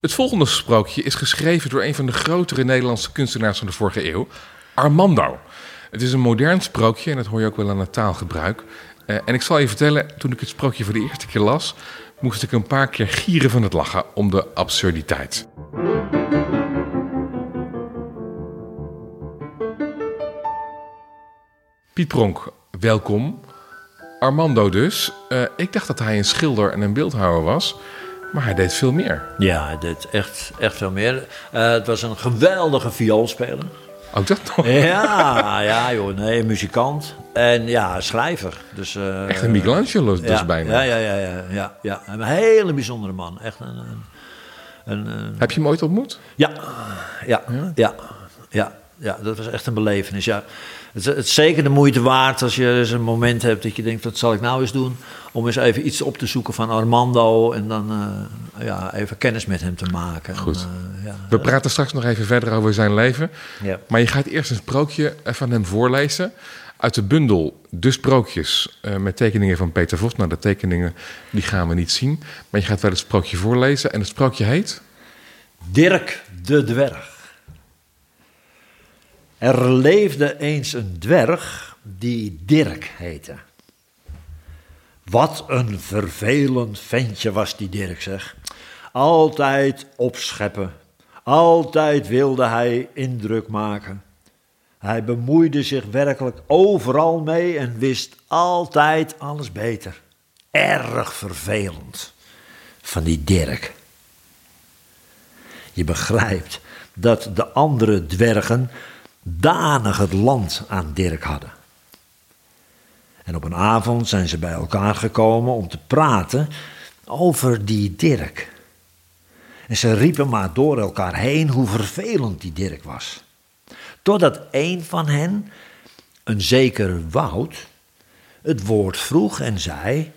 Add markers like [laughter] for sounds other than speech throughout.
Het volgende sprookje is geschreven door een van de grotere Nederlandse kunstenaars van de vorige eeuw, Armando. Het is een modern sprookje en dat hoor je ook wel aan het taalgebruik. Uh, en ik zal je vertellen, toen ik het sprookje voor de eerste keer las, moest ik een paar keer gieren van het lachen om de absurditeit. Piet Pronk, welkom. Armando dus. Uh, ik dacht dat hij een schilder en een beeldhouwer was. Maar hij deed veel meer. Ja, hij deed echt, echt veel meer. Uh, het was een geweldige vioolspeler. Ook dat nog? Ja, ja joh, nee, muzikant. En ja, schrijver. Dus, uh, echt een Michelangelo dus ja, bijna. Ja, ja, ja, ja, ja, Een hele bijzondere man. Echt een, een, een, Heb je hem ooit ontmoet? Ja, ja, ja, ja, ja, dat was echt een belevenis. Ja. Het, het is zeker de moeite waard als je eens een moment hebt dat je denkt, wat zal ik nou eens doen? Om eens even iets op te zoeken van Armando en dan uh, ja, even kennis met hem te maken. Goed. En, uh, ja. We praten straks nog even verder over zijn leven. Ja. Maar je gaat eerst een sprookje van hem voorlezen. Uit de bundel De Sprookjes uh, met tekeningen van Peter Vos. Nou, de tekeningen die gaan we niet zien. Maar je gaat wel het sprookje voorlezen. En het sprookje heet? Dirk de Dwerg. Er leefde eens een dwerg die Dirk heette. Wat een vervelend ventje was die Dirk, zeg. Altijd opscheppen. Altijd wilde hij indruk maken. Hij bemoeide zich werkelijk overal mee en wist altijd alles beter. Erg vervelend van die Dirk. Je begrijpt dat de andere dwergen danig het land aan Dirk hadden. En op een avond zijn ze bij elkaar gekomen om te praten over die Dirk. En ze riepen maar door elkaar heen hoe vervelend die Dirk was. Totdat een van hen, een zeker Wout, het woord vroeg en zei: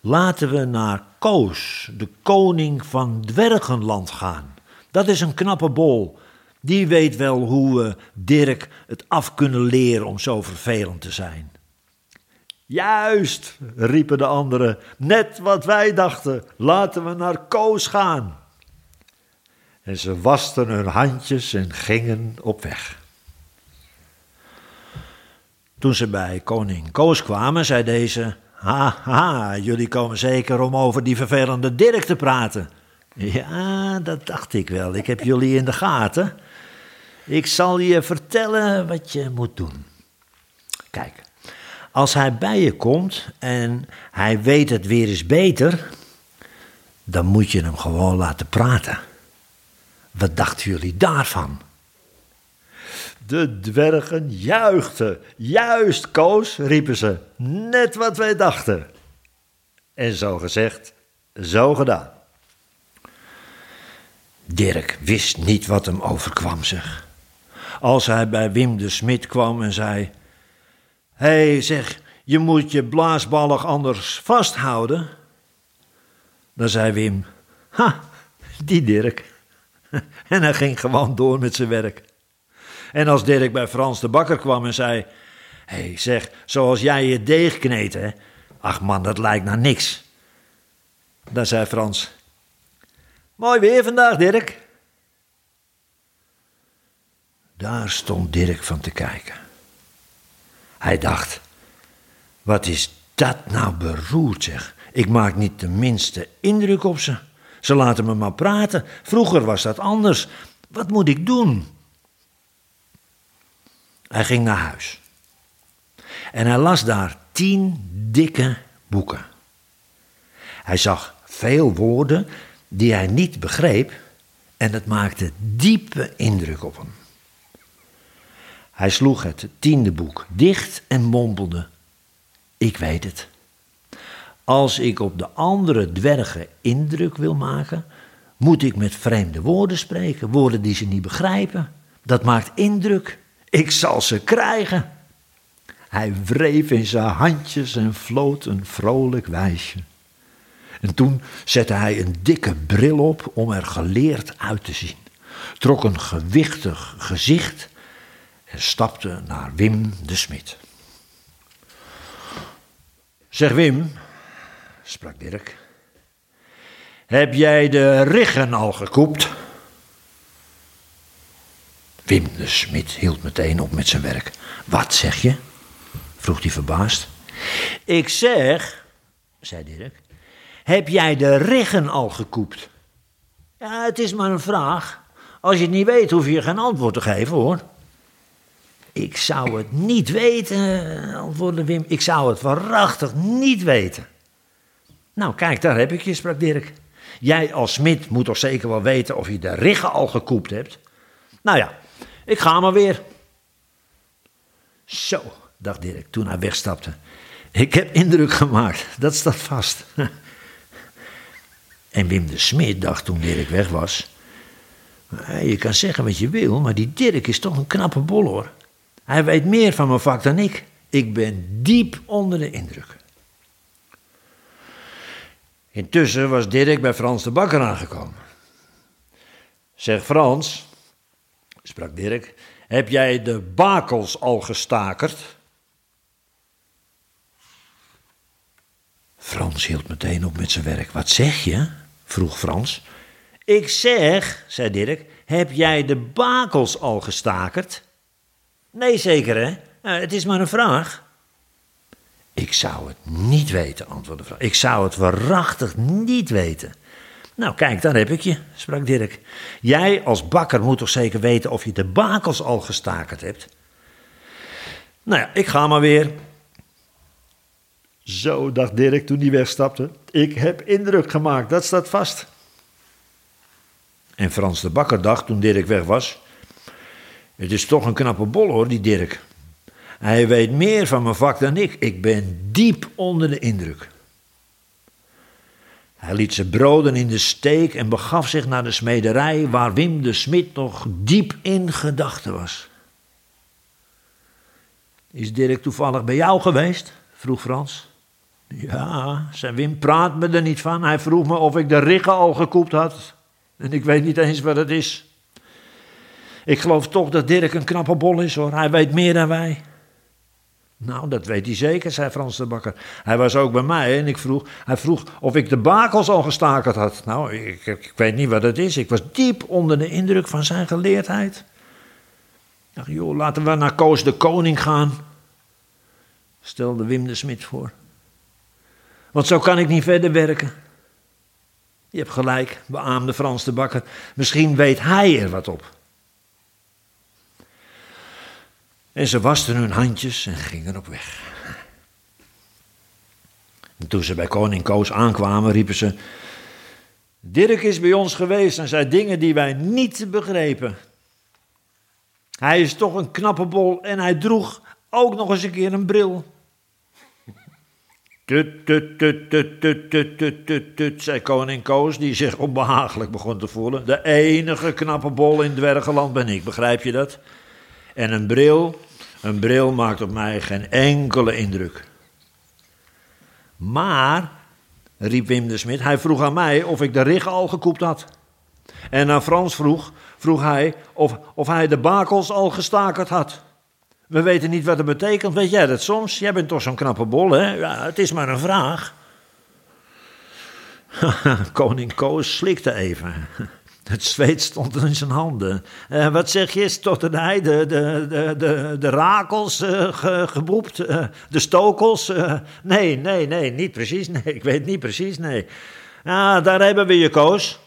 Laten we naar Koos, de koning van Dwergenland, gaan. Dat is een knappe bol. Die weet wel hoe we Dirk het af kunnen leren om zo vervelend te zijn. Juist, riepen de anderen, net wat wij dachten. Laten we naar Koos gaan. En ze wasten hun handjes en gingen op weg. Toen ze bij koning Koos kwamen, zei deze: Ha, ha, jullie komen zeker om over die vervelende Dirk te praten. Ja, dat dacht ik wel. Ik heb jullie in de gaten. Ik zal je vertellen wat je moet doen. Kijk, als hij bij je komt en hij weet het weer eens beter, dan moet je hem gewoon laten praten. Wat dachten jullie daarvan? De dwergen juichten. Juist, Koos, riepen ze. Net wat wij dachten. En zo gezegd, zo gedaan. Dirk wist niet wat hem overkwam, zeg. Als hij bij Wim de Smit kwam en zei: Hé, hey, zeg, je moet je blaasballig anders vasthouden. Dan zei Wim: Ha, die Dirk. [laughs] En hij ging gewoon door met zijn werk. En als Dirk bij Frans de Bakker kwam en zei: Hé, hey, zeg, zoals jij je deeg kneedt, hè? Ach man, dat lijkt naar niks. Dan zei Frans: Mooi weer vandaag, Dirk. Daar stond Dirk van te kijken. Hij dacht: Wat is dat nou beroerd, zeg? Ik maak niet de minste indruk op ze. Ze laten me maar praten. Vroeger was dat anders. Wat moet ik doen? Hij ging naar huis. En hij las daar tien dikke boeken. Hij zag veel woorden die hij niet begreep en het maakte diepe indruk op hem. Hij sloeg het tiende boek dicht en mompelde: Ik weet het. Als ik op de andere dwergen indruk wil maken, moet ik met vreemde woorden spreken, woorden die ze niet begrijpen. Dat maakt indruk. Ik zal ze krijgen. Hij wreef in zijn handjes en floot een vrolijk wijsje. En toen zette hij een dikke bril op om er geleerd uit te zien, trok een gewichtig gezicht en stapte naar Wim de Smit. Zeg Wim, sprak Dirk, Heb jij de riggen al gekoept? Wim de Smit hield meteen op met zijn werk. Wat zeg je? vroeg hij verbaasd. Ik zeg, zei Dirk, heb jij de riggen al gekoept? Ja, het is maar een vraag. Als je het niet weet, hoef je geen antwoord te geven, hoor. Ik zou het niet weten, antwoordde Wim. Ik zou het waarachtig niet weten. Nou, kijk, daar heb ik je, sprak Dirk. Jij als smid moet toch zeker wel weten of je de riggen al gekoept hebt? Nou ja, ik ga maar weer. Zo, dacht Dirk toen hij wegstapte. Ik heb indruk gemaakt, dat staat vast. [laughs] En Wim de Smit dacht toen Dirk weg was. Je kan zeggen wat je wil, maar die Dirk is toch een knappe bol hoor. Hij weet meer van mijn vak dan ik. Ik ben diep onder de indruk. Intussen was Dirk bij Frans de Bakker aangekomen. Zeg Frans, sprak Dirk, heb jij de bakels al gestakerd? Frans hield meteen op met zijn werk. Wat zeg je? vroeg Frans. Ik zeg, zei Dirk, heb jij de bakels al gestakerd? Nee, zeker hè? Nou, het is maar een vraag. Ik zou het niet weten, antwoordde vrouw. Ik zou het waarachtig niet weten. Nou, kijk, daar heb ik je, sprak Dirk. Jij als bakker moet toch zeker weten of je de bakels al gestakerd hebt? Nou ja, ik ga maar weer. Zo, dacht Dirk toen hij wegstapte. Ik heb indruk gemaakt, dat staat vast. En Frans de Bakker dacht toen Dirk weg was. Het is toch een knappe bol hoor, die Dirk. Hij weet meer van mijn vak dan ik. Ik ben diep onder de indruk. Hij liet zijn broden in de steek en begaf zich naar de smederij waar Wim de Smit nog diep in gedachten was. Is Dirk toevallig bij jou geweest? vroeg Frans. Ja, zei Wim, praat me er niet van. Hij vroeg me of ik de riggen al gekoept had. En ik weet niet eens wat het is. Ik geloof toch dat Dirk een knappe bol is hoor. Hij weet meer dan wij. Nou, dat weet hij zeker, zei Frans de Bakker. Hij was ook bij mij en ik vroeg, hij vroeg of ik de bakels al gestakerd had. Nou, ik, ik, weet niet wat het is. Ik was diep onder de indruk van zijn geleerdheid. Ik dacht, joh, laten we naar Koos de Koning gaan. Stelde Wim de Smit voor. Want zo kan ik niet verder werken. Je hebt gelijk, beaamde Frans de Bakker. Misschien weet hij er wat op. En ze wasten hun handjes en gingen op weg. En toen ze bij koning Koos aankwamen, riepen ze... Dirk is bij ons geweest en zei dingen die wij niet begrepen. Hij is toch een knappe bol en hij droeg ook nog eens een keer een bril. [laughs] Tut, tut, tut, tut, tut, tut, tut, tut, tut, zei koning Koos, die zich onbehagelijk begon te voelen. De enige knappe bol in Dwergenland ben ik, begrijp je dat? En een bril, een bril maakt op mij geen enkele indruk. Maar, riep Wim de Smit, hij vroeg aan mij of ik de riggen al gekoept had. En aan Frans vroeg, vroeg hij of, of hij de bakels al gestakerd had. We weten niet wat het betekent. Weet jij dat soms? Jij bent toch zo'n knappe bol, hè? Ja, het is maar een vraag. [laughs] Koning Koos slikte even. Het zweet stond in zijn handen. Uh, wat zeg je, stotterde hij? De, de, de, de, de rakels uh, ge, geboept? Uh, de stokels? nee, nee, nee, niet precies. Nee, ik weet niet precies, nee. Ah, daar hebben we je, Koos.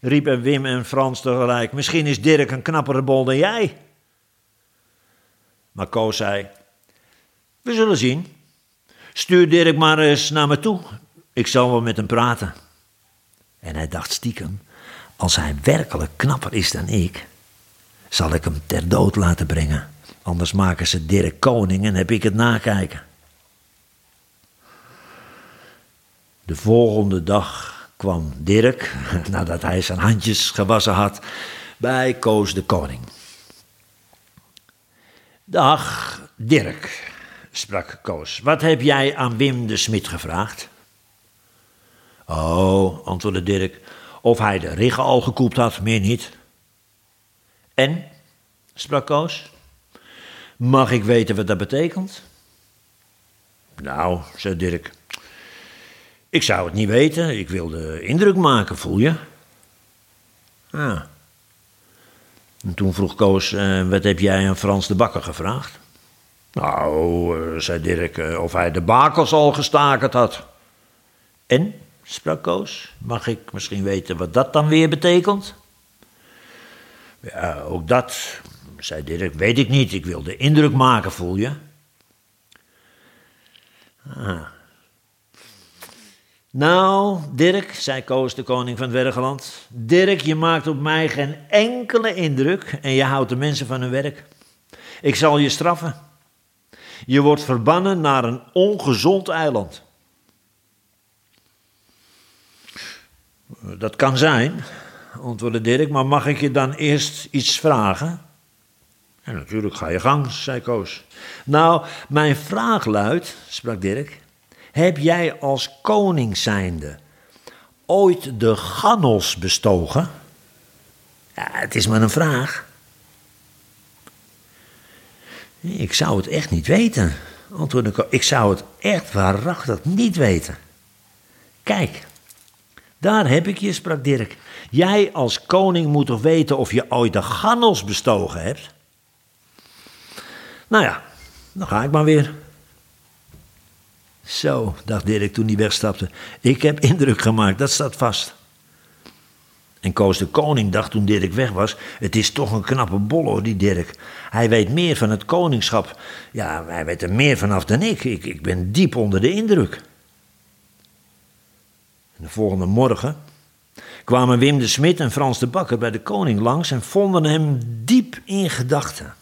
Riepen Wim en Frans tegelijk. Misschien is Dirk een knappere bol dan jij. Maar Koos zei: We zullen zien. Stuur Dirk maar eens naar me toe. Ik zal wel met hem praten. En hij dacht stiekem: Als hij werkelijk knapper is dan ik, zal ik hem ter dood laten brengen. Anders maken ze Dirk koning en heb ik het nakijken. De volgende dag kwam Dirk, [laughs] nadat hij zijn handjes gewassen had, bij Koos de koning. Dag, Dirk, sprak Koos. Wat heb jij aan Wim de Smit gevraagd? Oh, antwoordde Dirk, of hij de riggen al gekoept had, meer niet. En, sprak Koos, mag ik weten wat dat betekent? Nou, zei Dirk, Ik zou het niet weten. Ik wilde indruk maken, voel je? Ja. En toen vroeg Koos, eh, wat heb jij aan Frans de Bakker gevraagd? Nou, eh, zei Dirk, eh, of hij de bakels al gestakerd had. En, sprak Koos, mag ik misschien weten wat dat dan weer betekent? Ja, ook dat, zei Dirk, weet ik niet. Ik wilde indruk maken, voel je? Ah. Nou, Dirk, zei Koos, de koning van het Wergeland. Dirk, je maakt op mij geen enkele indruk en je houdt de mensen van hun werk. Ik zal je straffen. Je wordt verbannen naar een ongezond eiland. Dat kan zijn, antwoordde Dirk, maar mag ik je dan eerst iets vragen? Ja, natuurlijk, ga je gang, zei Koos. Nou, mijn vraag luidt, sprak Dirk, heb jij als koning zijnde ooit de Gannels bestogen? Ja, het is maar een vraag. Ik zou het echt niet weten, antwoordde Koos. Ik zou het echt waarachtig niet weten. Kijk, daar heb ik je, sprak Dirk. Jij als koning moet toch weten of je ooit de Gannels bestogen hebt? Nou ja, dan ga ik maar weer. Zo, dacht Dirk toen hij wegstapte. Ik heb indruk gemaakt, dat staat vast. En Koos de Koning dacht toen Dirk weg was: Het is toch een knappe bollo, die Dirk. Hij weet meer van het koningschap. Ja, hij weet er meer vanaf dan ik. Ik, ik ben diep onder de indruk. De volgende morgen kwamen Wim de Smit en Frans de Bakker bij de koning langs en vonden hem diep in gedachten.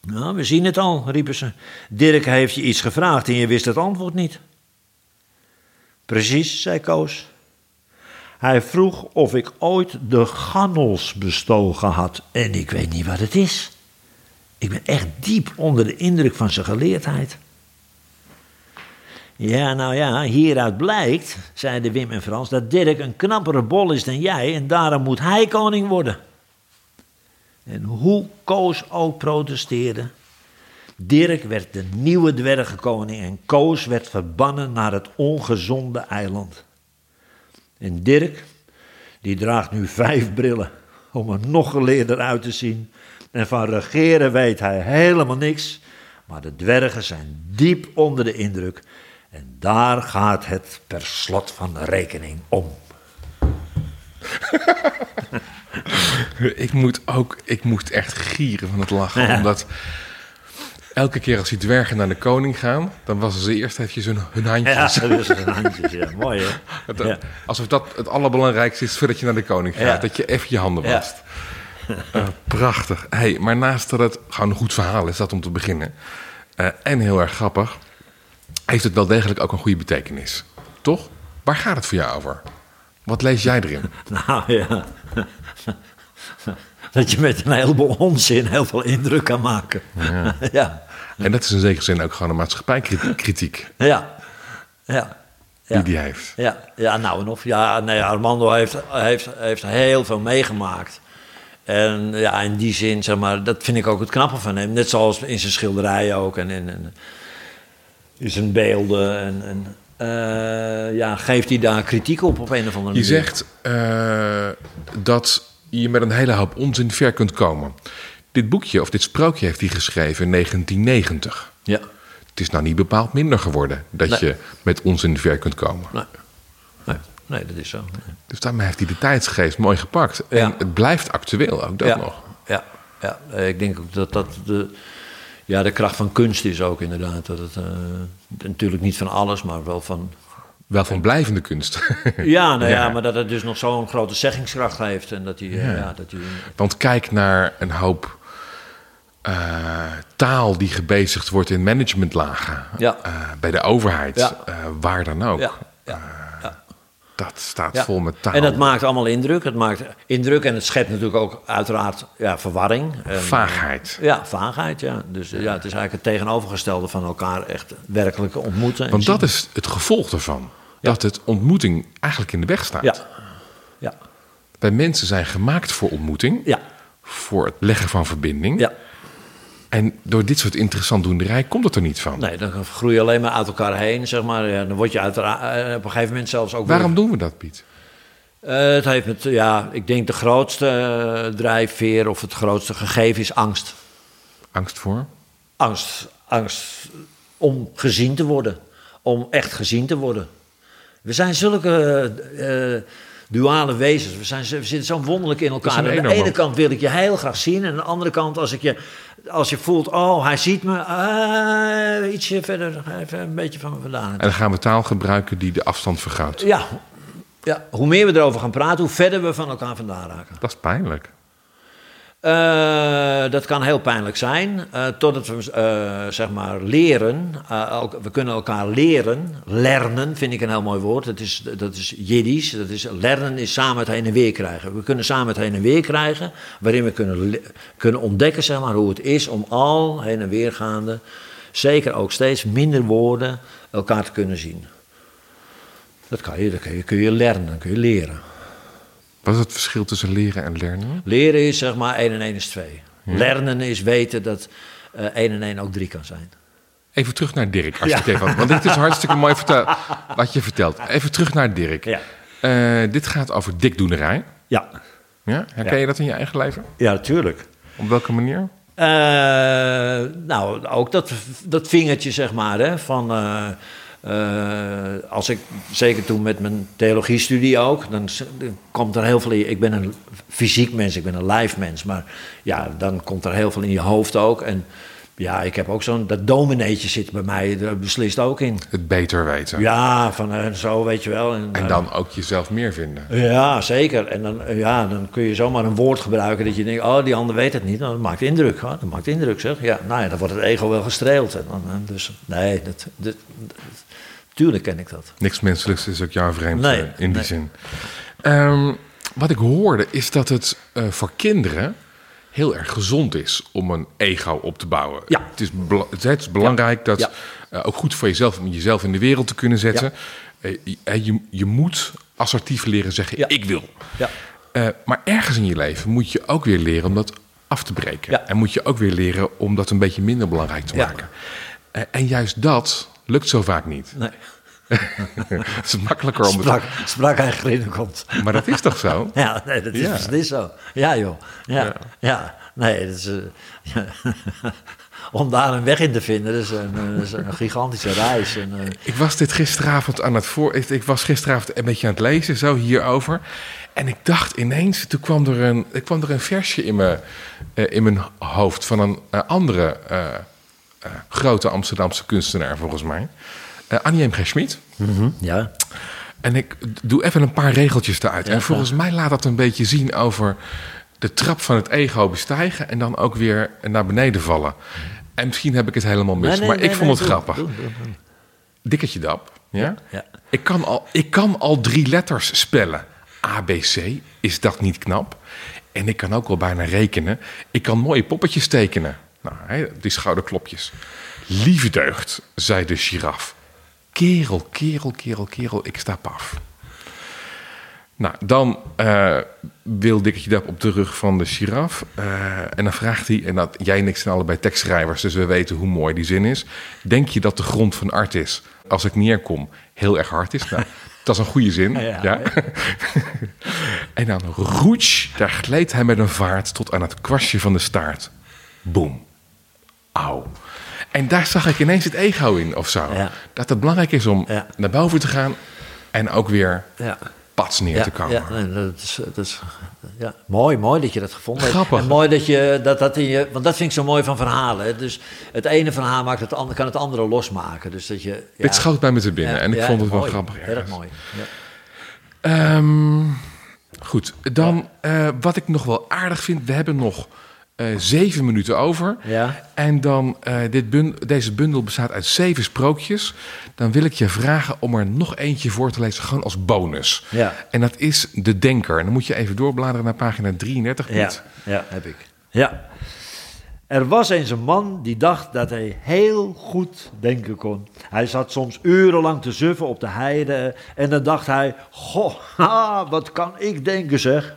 Nou, we zien het al, riepen ze. Dirk heeft je iets gevraagd en je wist het antwoord niet. Precies, zei Koos. Hij vroeg of ik ooit de Gannels bestogen had en ik weet niet wat het is. Ik ben echt diep onder de indruk van zijn geleerdheid. Ja, nou ja, hieruit blijkt, zeiden Wim en Frans, dat Dirk een knappere bol is dan jij en daarom moet hij koning worden. En hoe Koos ook protesteerde, Dirk werd de nieuwe dwergenkoning en Koos werd verbannen naar het ongezonde eiland. En Dirk, die draagt nu vijf brillen om er nog geleerder uit te zien. En van regeren weet hij helemaal niks. Maar de dwergen zijn diep onder de indruk. En daar gaat het per slot van de rekening om. [laughs] ik moet ook, ik moest echt gieren van het lachen. Ja. Omdat elke keer als die dwergen naar de koning gaan, dan wassen ze eerst eventjes hun, hun Ja, handjes. dat is een handjes, ja. Mooi hè? [laughs] Dat- Ja. Alsof dat het allerbelangrijkste is voordat je naar de koning gaat. Ja. Dat je even je handen Ja. wast. Eh, prachtig. Hey, maar naast dat het gewoon een goed verhaal is, dat om te beginnen. eh, en heel erg grappig, heeft het wel degelijk ook een goede betekenis. Toch? Waar gaat het voor jou over? Wat lees jij erin? [laughs] Nou ja. [laughs] Dat je met een heleboel onzin heel veel indruk kan maken. Ja. [laughs] Ja. En dat is in zekere zin ook gewoon een maatschappijkritiek Ja. Ja. die die heeft. Ja, ja nou en of. Ja, nee, Armando heeft, heeft, heeft heel veel meegemaakt. En ja, in die zin, zeg maar, dat vind ik ook het knappe van hem. Net zoals in zijn schilderijen ook en in zijn beelden. En, en eh, ja, geeft hij daar kritiek op op een of andere Je manier. zegt eh, dat je met een hele hoop onzin ver kunt komen. Dit boekje of dit sprookje heeft hij geschreven in 1990. Ja, Het is nou niet bepaald minder geworden dat Nee. je met onzin ver kunt komen. nee. Nee, nee dat is zo. Nee. Dus daarmee heeft hij de tijdsgeest mooi gepakt. En Ja. het blijft actueel, ook dat ja, nog. Ja, ja, ik denk ook dat dat de, ja, de kracht van kunst is ook inderdaad. Dat het, eh, natuurlijk niet van alles, maar wel van... Wel van blijvende kunst. [laughs] Ja, nou ja, Ja. maar dat het dus nog zo'n grote zeggingskracht heeft. En dat hij... eh, ja. dat hij Want kijk naar een hoop eh, taal die gebezigd wordt in managementlagen. Ja. Bij de overheid, waar dan ook. ja. Dat staat ja. vol met taal. En dat maakt allemaal indruk. Het maakt indruk en het schept natuurlijk ook uiteraard ja, verwarring. En, Vaagheid. Ja, vaagheid, ja. Dus eh, ja, het is eigenlijk het tegenovergestelde van elkaar echt werkelijk ontmoeten. en Want dat zien. is het gevolg ervan. Dat het ontmoeting eigenlijk in de weg staat. Ja, ja, Wij mensen zijn gemaakt voor ontmoeting. ja, Voor het leggen van verbinding. ja. En door dit soort interessant doenderij komt het er niet van. Nee, dan groei je alleen maar uit elkaar heen, zeg maar. Ja, dan word je uiteraard, eh, op een gegeven moment zelfs ook... Waarom doen we dat, Piet? Eh, het heeft met, ja, ik denk de grootste drijfveer of het grootste gegeven is angst. Angst voor? Angst, angst om gezien te worden. Om echt gezien te worden. We zijn zulke eh, duale wezens. We, zijn, we zitten zo wonderlijk in elkaar. Aan de ene kant wil ik je heel graag zien. En aan de andere kant, als, ik je, als je voelt... Oh, hij ziet me. ah, ietsje verder. Even een beetje van me vandaan. En dan gaan we taal gebruiken die de afstand vergroot. Ja, ja, hoe meer we erover gaan praten... hoe verder we van elkaar vandaan raken. Dat is pijnlijk. Eh, dat kan heel pijnlijk zijn, eh, totdat we eh, zeg maar leren. we kunnen elkaar leren. Lernen vind ik een heel mooi woord. Dat is, dat is Jiddisch. Dat is, leren is samen het heen en weer krijgen. We kunnen samen het heen en weer krijgen, waarin we kunnen, kunnen ontdekken zeg maar, hoe het is om al heen en weer gaande, zeker ook steeds minder woorden, elkaar te kunnen zien. Dat kan je, dat kun je, kun je leren, dat kun je leren. Wat is het verschil tussen leren en lernen? Leren is zeg maar 1 en 1 is 2. Lernen is weten dat eh 1 en 1 ook 3 kan zijn. Even terug naar Dirk, als je het even had. Want dit is hartstikke mooi vertel, wat je vertelt. Even terug naar Dirk. Ja. Eh, dit gaat over dikdoenerij. Ja, Ja? Herken je dat in je eigen leven? ja natuurlijk. Op welke manier? Eh, nou, ook dat, dat vingertje, zeg maar, hè, van... eh, als ik, zeker toen met mijn theologiestudie ook, dan, komt er heel veel in. Ik ben een fysiek mens, ik ben een live mens, maar ja, dan komt er heel veel in je hoofd ook. En ja, ik heb ook zo'n, dat domineetje zit bij mij er beslist ook in. Het beter weten. Ja, van eh, zo, weet je wel. En, En eh, dan ook jezelf meer vinden. Ja, zeker. En dan, eh, ja, dan kun je zomaar een woord gebruiken dat je denkt, oh, die ander weet het niet. Nou, dat maakt indruk, hoor. Dat maakt indruk, zeg. Ja, nou ja, dan wordt het ego wel gestreeld. En dan, dus, nee, dat, dat, dat- tuurlijk ken ik dat. Niks menselijks is ook jou vreemd Nee, in die nee. zin. Ehm, wat ik hoorde is dat het voor kinderen heel erg gezond is om een ego op te bouwen. Ja. Het, is het is belangrijk dat Ja. eh, ook goed voor jezelf om jezelf in de wereld te kunnen zetten. Eh, je, je, je moet assertief leren zeggen ik wil. Ja. Eh, maar ergens in je leven moet je ook weer leren om dat af te breken. Ja. En moet je ook weer leren om dat een beetje minder belangrijk te maken. En juist dat lukt zo vaak niet. Nee. [laughs] het is makkelijker om het Sprak, sprak hij grinnikend. Maar dat is toch zo? [laughs] Ja, nee, dat is, Ja. zo. Ja, joh. Ja, ja. nee, dat is... eh, ja. [laughs] Om daar een weg in te vinden, is een, eh, is een gigantische reis. En, eh, Ik was dit gisteravond aan het voor. Ik ik was gisteravond een beetje aan het lezen, zo hierover. En ik dacht ineens, toen kwam er een, er kwam er een versje in mijn, in mijn hoofd van een andere grote Amsterdamse kunstenaar, volgens mij. Eh Annie M. G. Schmid. ja. En ik doe even een paar regeltjes eruit. Ja, en volgens mij laat dat een beetje zien over de trap van het ego bestijgen en dan ook weer naar beneden vallen. En misschien heb ik het helemaal mis, Nee, nee, maar nee, ik vond het doe, grappig. doe, doe, doe. Dikketje dap. Ja? Ja. Ik, kan al, ik kan al drie letters spellen. ABC, is dat niet knap? En ik kan ook wel bijna rekenen. Ik kan mooie poppetjes tekenen. Nou, hè, die schouderklopjes. Lieve deugd, zei de giraf. Kerel, kerel, kerel, kerel, ik sta paf. Nou, dan eh, wil Dikketje Dap op de rug van de giraf. Eh, en dan vraagt hij, en dat, jij en ik zijn allebei tekstschrijvers, dus we weten hoe mooi die zin is. Denk je dat de grond van art is, als ik neerkom, heel erg hard is? Nou, [laughs] dat is een goede zin. Ja, Ja. [laughs] en dan roets, daar gleed hij met een vaart tot aan het kwastje van de staart. Boom. Auw. En daar zag ik ineens het ego in, of zo. Ja. Dat het belangrijk is om Ja. naar boven te gaan en ook weer Ja. pats neer te komen. ja, nee, dat is, dat is, ja, mooi, mooi dat je dat gevonden Grappig. hebt. En mooi dat je dat, dat in je, want dat vind ik zo mooi van verhalen. hè. Dus het ene verhaal maakt het andere, kan het andere losmaken. Dus dat je, ja, Dit schoot bij me te binnen ja, en ik vond het wel mooi, grappig. Erg ergens. mooi. Ja. Ehm, goed, dan eh, wat ik nog wel aardig vind, we hebben nog zeven minuten over. Ja. En dan, eh, dit bun- deze bundel bestaat uit zeven sprookjes. Dan wil ik je vragen om er nog eentje voor te lezen, gewoon als bonus. Ja. En dat is De Denker. En dan moet je even doorbladeren naar pagina 33. Ja, Piet. ja, heb ik. Ja. Er was eens een man die dacht dat hij heel goed denken kon. Hij zat soms urenlang te suffen op de heide en dan dacht hij: Goh, [laughs] ha, wat kan ik denken zeg.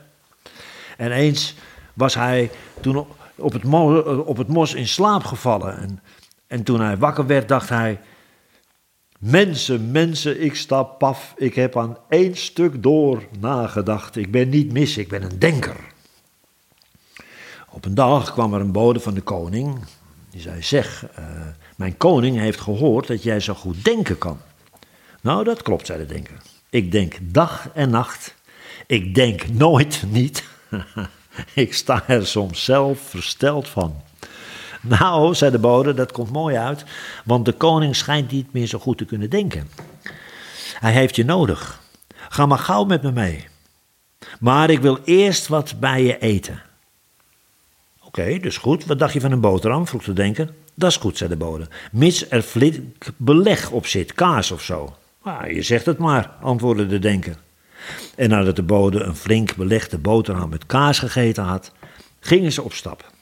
En eens was hij toen, op- het, mo- eh, op het mos in slaap gevallen. En, en toen hij wakker werd, dacht hij... Mensen, mensen, ik sta paf. Ik heb aan één stuk door nagedacht. Ik ben niet mis, ik ben een denker. Op een dag kwam er een bode van de koning. Die zei, zeg, eh, mijn koning heeft gehoord dat jij zo goed denken kan. Nou, dat klopt, zei de denker. Ik denk dag en nacht. Ik denk nooit niet. [laughs] [laughs] ik sta er soms zelf versteld van. Nou, zei de bode, dat komt mooi uit, want de koning schijnt niet meer zo goed te kunnen denken. Hij heeft je nodig. Ga maar gauw met me mee. Maar ik wil eerst wat bij je eten. Oké, dus goed. Wat dacht je van een boterham? vroeg de denker. Dat is goed, zei de bode. Mits er flink beleg op zit, kaas of zo. Ah, je zegt het maar, antwoordde de denker. En nadat de bode een flink belegde boterham met kaas gegeten had, gingen ze op stap.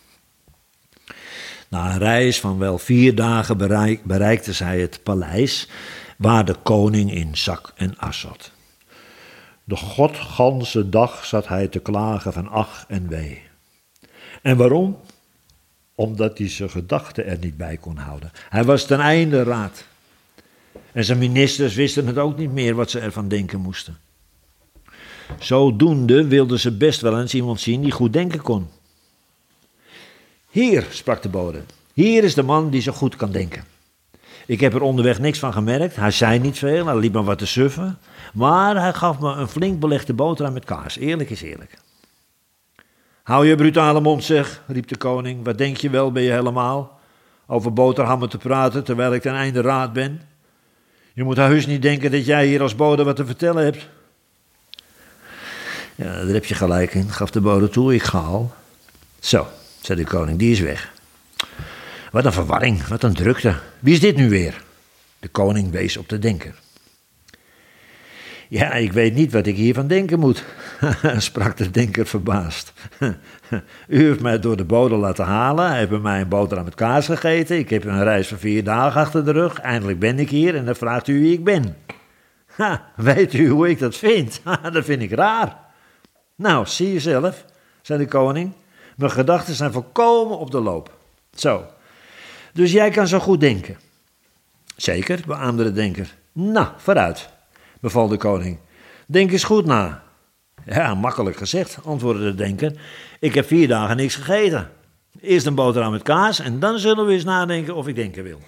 Na een reis van wel vier dagen bereik, bereikten zij het paleis waar de koning in zak en as zat. De godganse dag zat hij te klagen van ach en wee. En waarom? Omdat hij zijn gedachten er niet bij kon houden. Hij was ten einde raad. En zijn ministers wisten het ook niet meer wat ze ervan denken moesten. Zodoende wilden ze best wel eens iemand zien die goed denken kon. Hier, sprak de bode, hier is de man die zo goed kan denken. Ik heb er onderweg niks van gemerkt. Hij zei niet veel, hij liep maar wat te suffen. Maar hij gaf me een flink belegde boterham met kaas. Eerlijk is eerlijk. Hou je brutale mond, zeg, riep de koning. Wat denk je wel, ben je helemaal? Over boterhammen te praten terwijl ik ten einde raad ben. Je moet heus niet denken dat jij hier als bode wat te vertellen hebt. Ja, daar heb je gelijk in, gaf de bode toe. Ik ga al. Zo, zei de koning, die is weg. Wat een verwarring, wat een drukte. Wie is dit nu weer? De koning wees op de denker. Ja, ik weet niet wat ik hiervan denken moet, [laughs] sprak de denker verbaasd. [laughs] U heeft mij door de bode laten halen, hij heeft mij een boterham met kaas gegeten, ik heb een reis van vier dagen achter de rug, eindelijk ben ik hier en dan vraagt u wie ik ben. Weet u hoe ik dat vind? [laughs] dat vind ik raar. Nou, zie je zelf, zei de koning, mijn gedachten zijn volkomen op de loop. Zo, dus jij kan zo goed denken. Zeker, beaamde de denker. Nou, vooruit, beval de koning. Denk eens goed na. Ja, makkelijk gezegd, antwoordde de denker. Ik heb vier dagen niks gegeten. Eerst een boterham met kaas en dan zullen we eens nadenken of ik denken wil.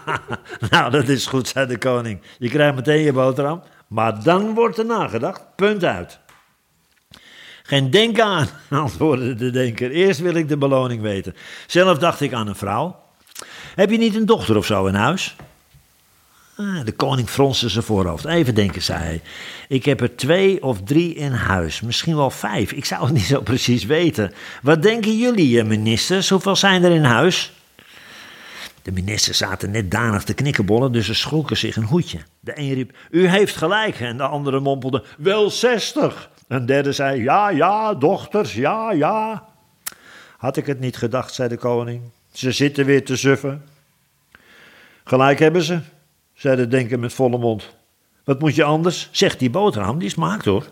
[laughs] nou, dat is goed, zei de koning. Je krijgt meteen je boterham, maar dan wordt er nagedacht. Punt uit. Geen denken aan, [laughs] antwoordde de denker. Eerst wil ik de beloning weten. Zelf dacht ik aan een vrouw. Heb je niet een dochter of zo in huis? Ah, de koning fronste zijn voorhoofd. Even denken, zei hij. Ik heb er twee of drie in huis, misschien wel vijf. Ik zou het niet zo precies weten. Wat denken jullie, ministers? Hoeveel zijn er in huis? De ministers zaten net danig te knikkenbollen, dus ze schrokken zich een hoedje. De een riep, u heeft gelijk, en de andere mompelde, wel zestig. Een derde zei, ja, ja, dochters, ja, ja. Had ik het niet gedacht, zei de koning. Ze zitten weer te suffen. Gelijk hebben ze, zei de denker met volle mond. Wat moet je anders? Zegt die boterham, die smaakt hoor.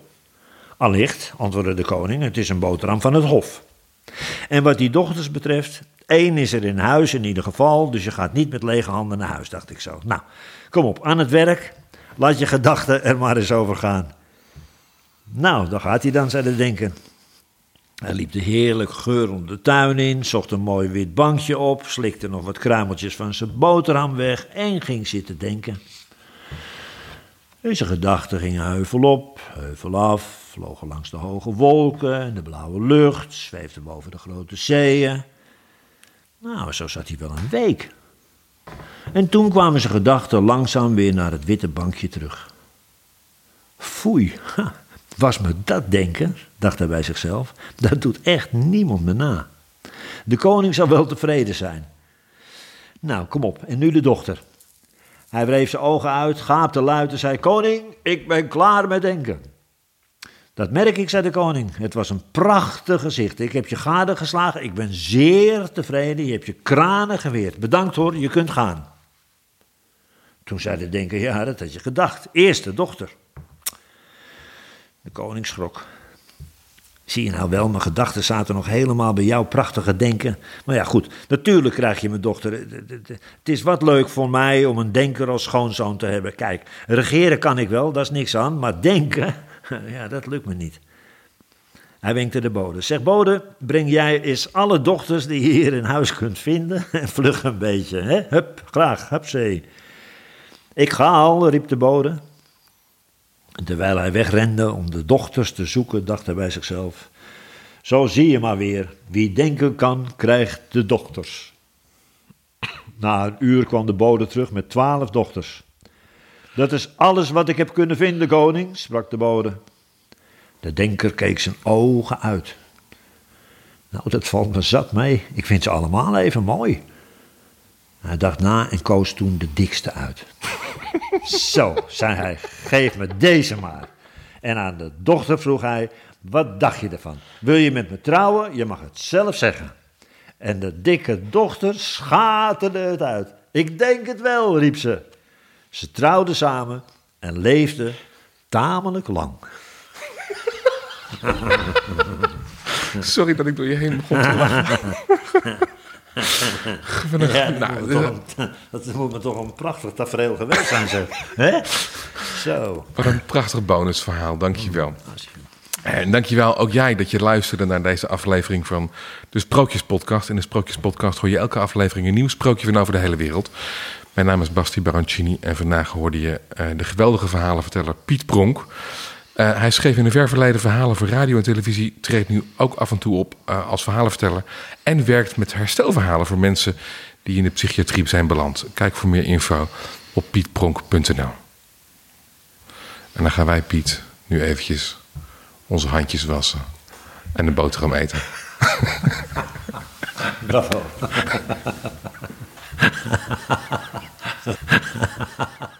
Allicht, antwoordde de koning, het is een boterham van het hof. En wat die dochters betreft, één is er in huis in ieder geval, dus je gaat niet met lege handen naar huis, dacht ik zo. Nou, kom op, aan het werk. Laat je gedachten er maar eens over gaan. Nou, daar gaat hij dan, zei de denker. Hij liep de heerlijk geurende tuin in, zocht een mooi wit bankje op, slikte nog wat kruimeltjes van zijn boterham weg en ging zitten denken. En zijn gedachten gingen heuvel op, heuvel af, vlogen langs de hoge wolken en de blauwe lucht, zweefden boven de grote zeeën. Nou, zo zat hij wel een week. En toen kwamen zijn gedachten langzaam weer naar het witte bankje terug. Foei, ha, was me dat denken, dacht hij bij zichzelf. Dat doet echt niemand me na. De koning zal wel tevreden zijn. Nou, kom op, en nu de dochter. Hij wreef zijn ogen uit, gaapte luid en zei: Koning, ik ben klaar met denken. Dat merk ik, zei de koning. Het was een prachtig gezicht. Ik heb je gade geslagen. Ik ben zeer tevreden. Je hebt je kranen geweerd. Bedankt hoor, je kunt gaan. Toen zei de denker: Ja, dat had je gedacht. Eerst de dochter. De koning schrok. Zie je nou wel, mijn gedachten zaten nog helemaal bij jouw prachtige denken. Maar ja, goed, natuurlijk krijg je mijn dochter. Het is wat leuk voor mij om een denker als schoonzoon te hebben. Kijk, regeren kan ik wel, daar is niks aan. Maar denken, [laughs] ja, dat lukt me niet. Hij wenkte de bode. Zeg bode, breng jij eens alle dochters die je hier in huis kunt vinden. [laughs] En vlug een beetje, hè? Hup, graag, hupzee. Ik ga al, riep de bode. Terwijl hij wegrende om de dochters te zoeken, dacht hij bij zichzelf. Zo zie je maar weer, wie denken kan, krijgt de dochters. [clears throat] Na een uur kwam de bode terug met twaalf dochters. Dat is alles wat ik heb kunnen vinden, koning, sprak de bode. De denker keek zijn ogen uit. Nou, dat valt me zat mee. Ik vind ze allemaal even mooi. Hij dacht na en koos toen de dikste uit. [laughs] Zo, zei hij, geef me deze maar. En aan de dochter vroeg hij, wat dacht je ervan? Wil je met me trouwen? Je mag het zelf zeggen. En de dikke dochter schaterde het uit. Ik denk het wel, riep ze. Ze trouwden samen en leefden tamelijk lang. [laughs] Sorry dat ik door je heen begon te lachen. [laughs] ja, nou, dat, moet me toch een prachtig tafereel geweest zijn, zeg. Hè? Zo. Wat een prachtig bonusverhaal, dankjewel. En dankjewel ook jij dat je luisterde naar deze aflevering van de Sprookjespodcast. In de Sprookjespodcast hoor je elke aflevering een nieuw sprookje van over de hele wereld. Mijn naam is Basti Barancini en vandaag hoorde je uh, de geweldige verhalenverteller Piet Pronk. Uh, hij schreef in een ver verleden verhalen voor radio en televisie, treedt nu ook af en toe op uh, als verhalenverteller en werkt met herstelverhalen voor mensen die in de psychiatrie zijn beland. Kijk voor meer info op pietpronk.nl. En dan gaan wij, Piet, nu eventjes onze handjes wassen en de boterham eten. [laughs] Bravo. [laughs]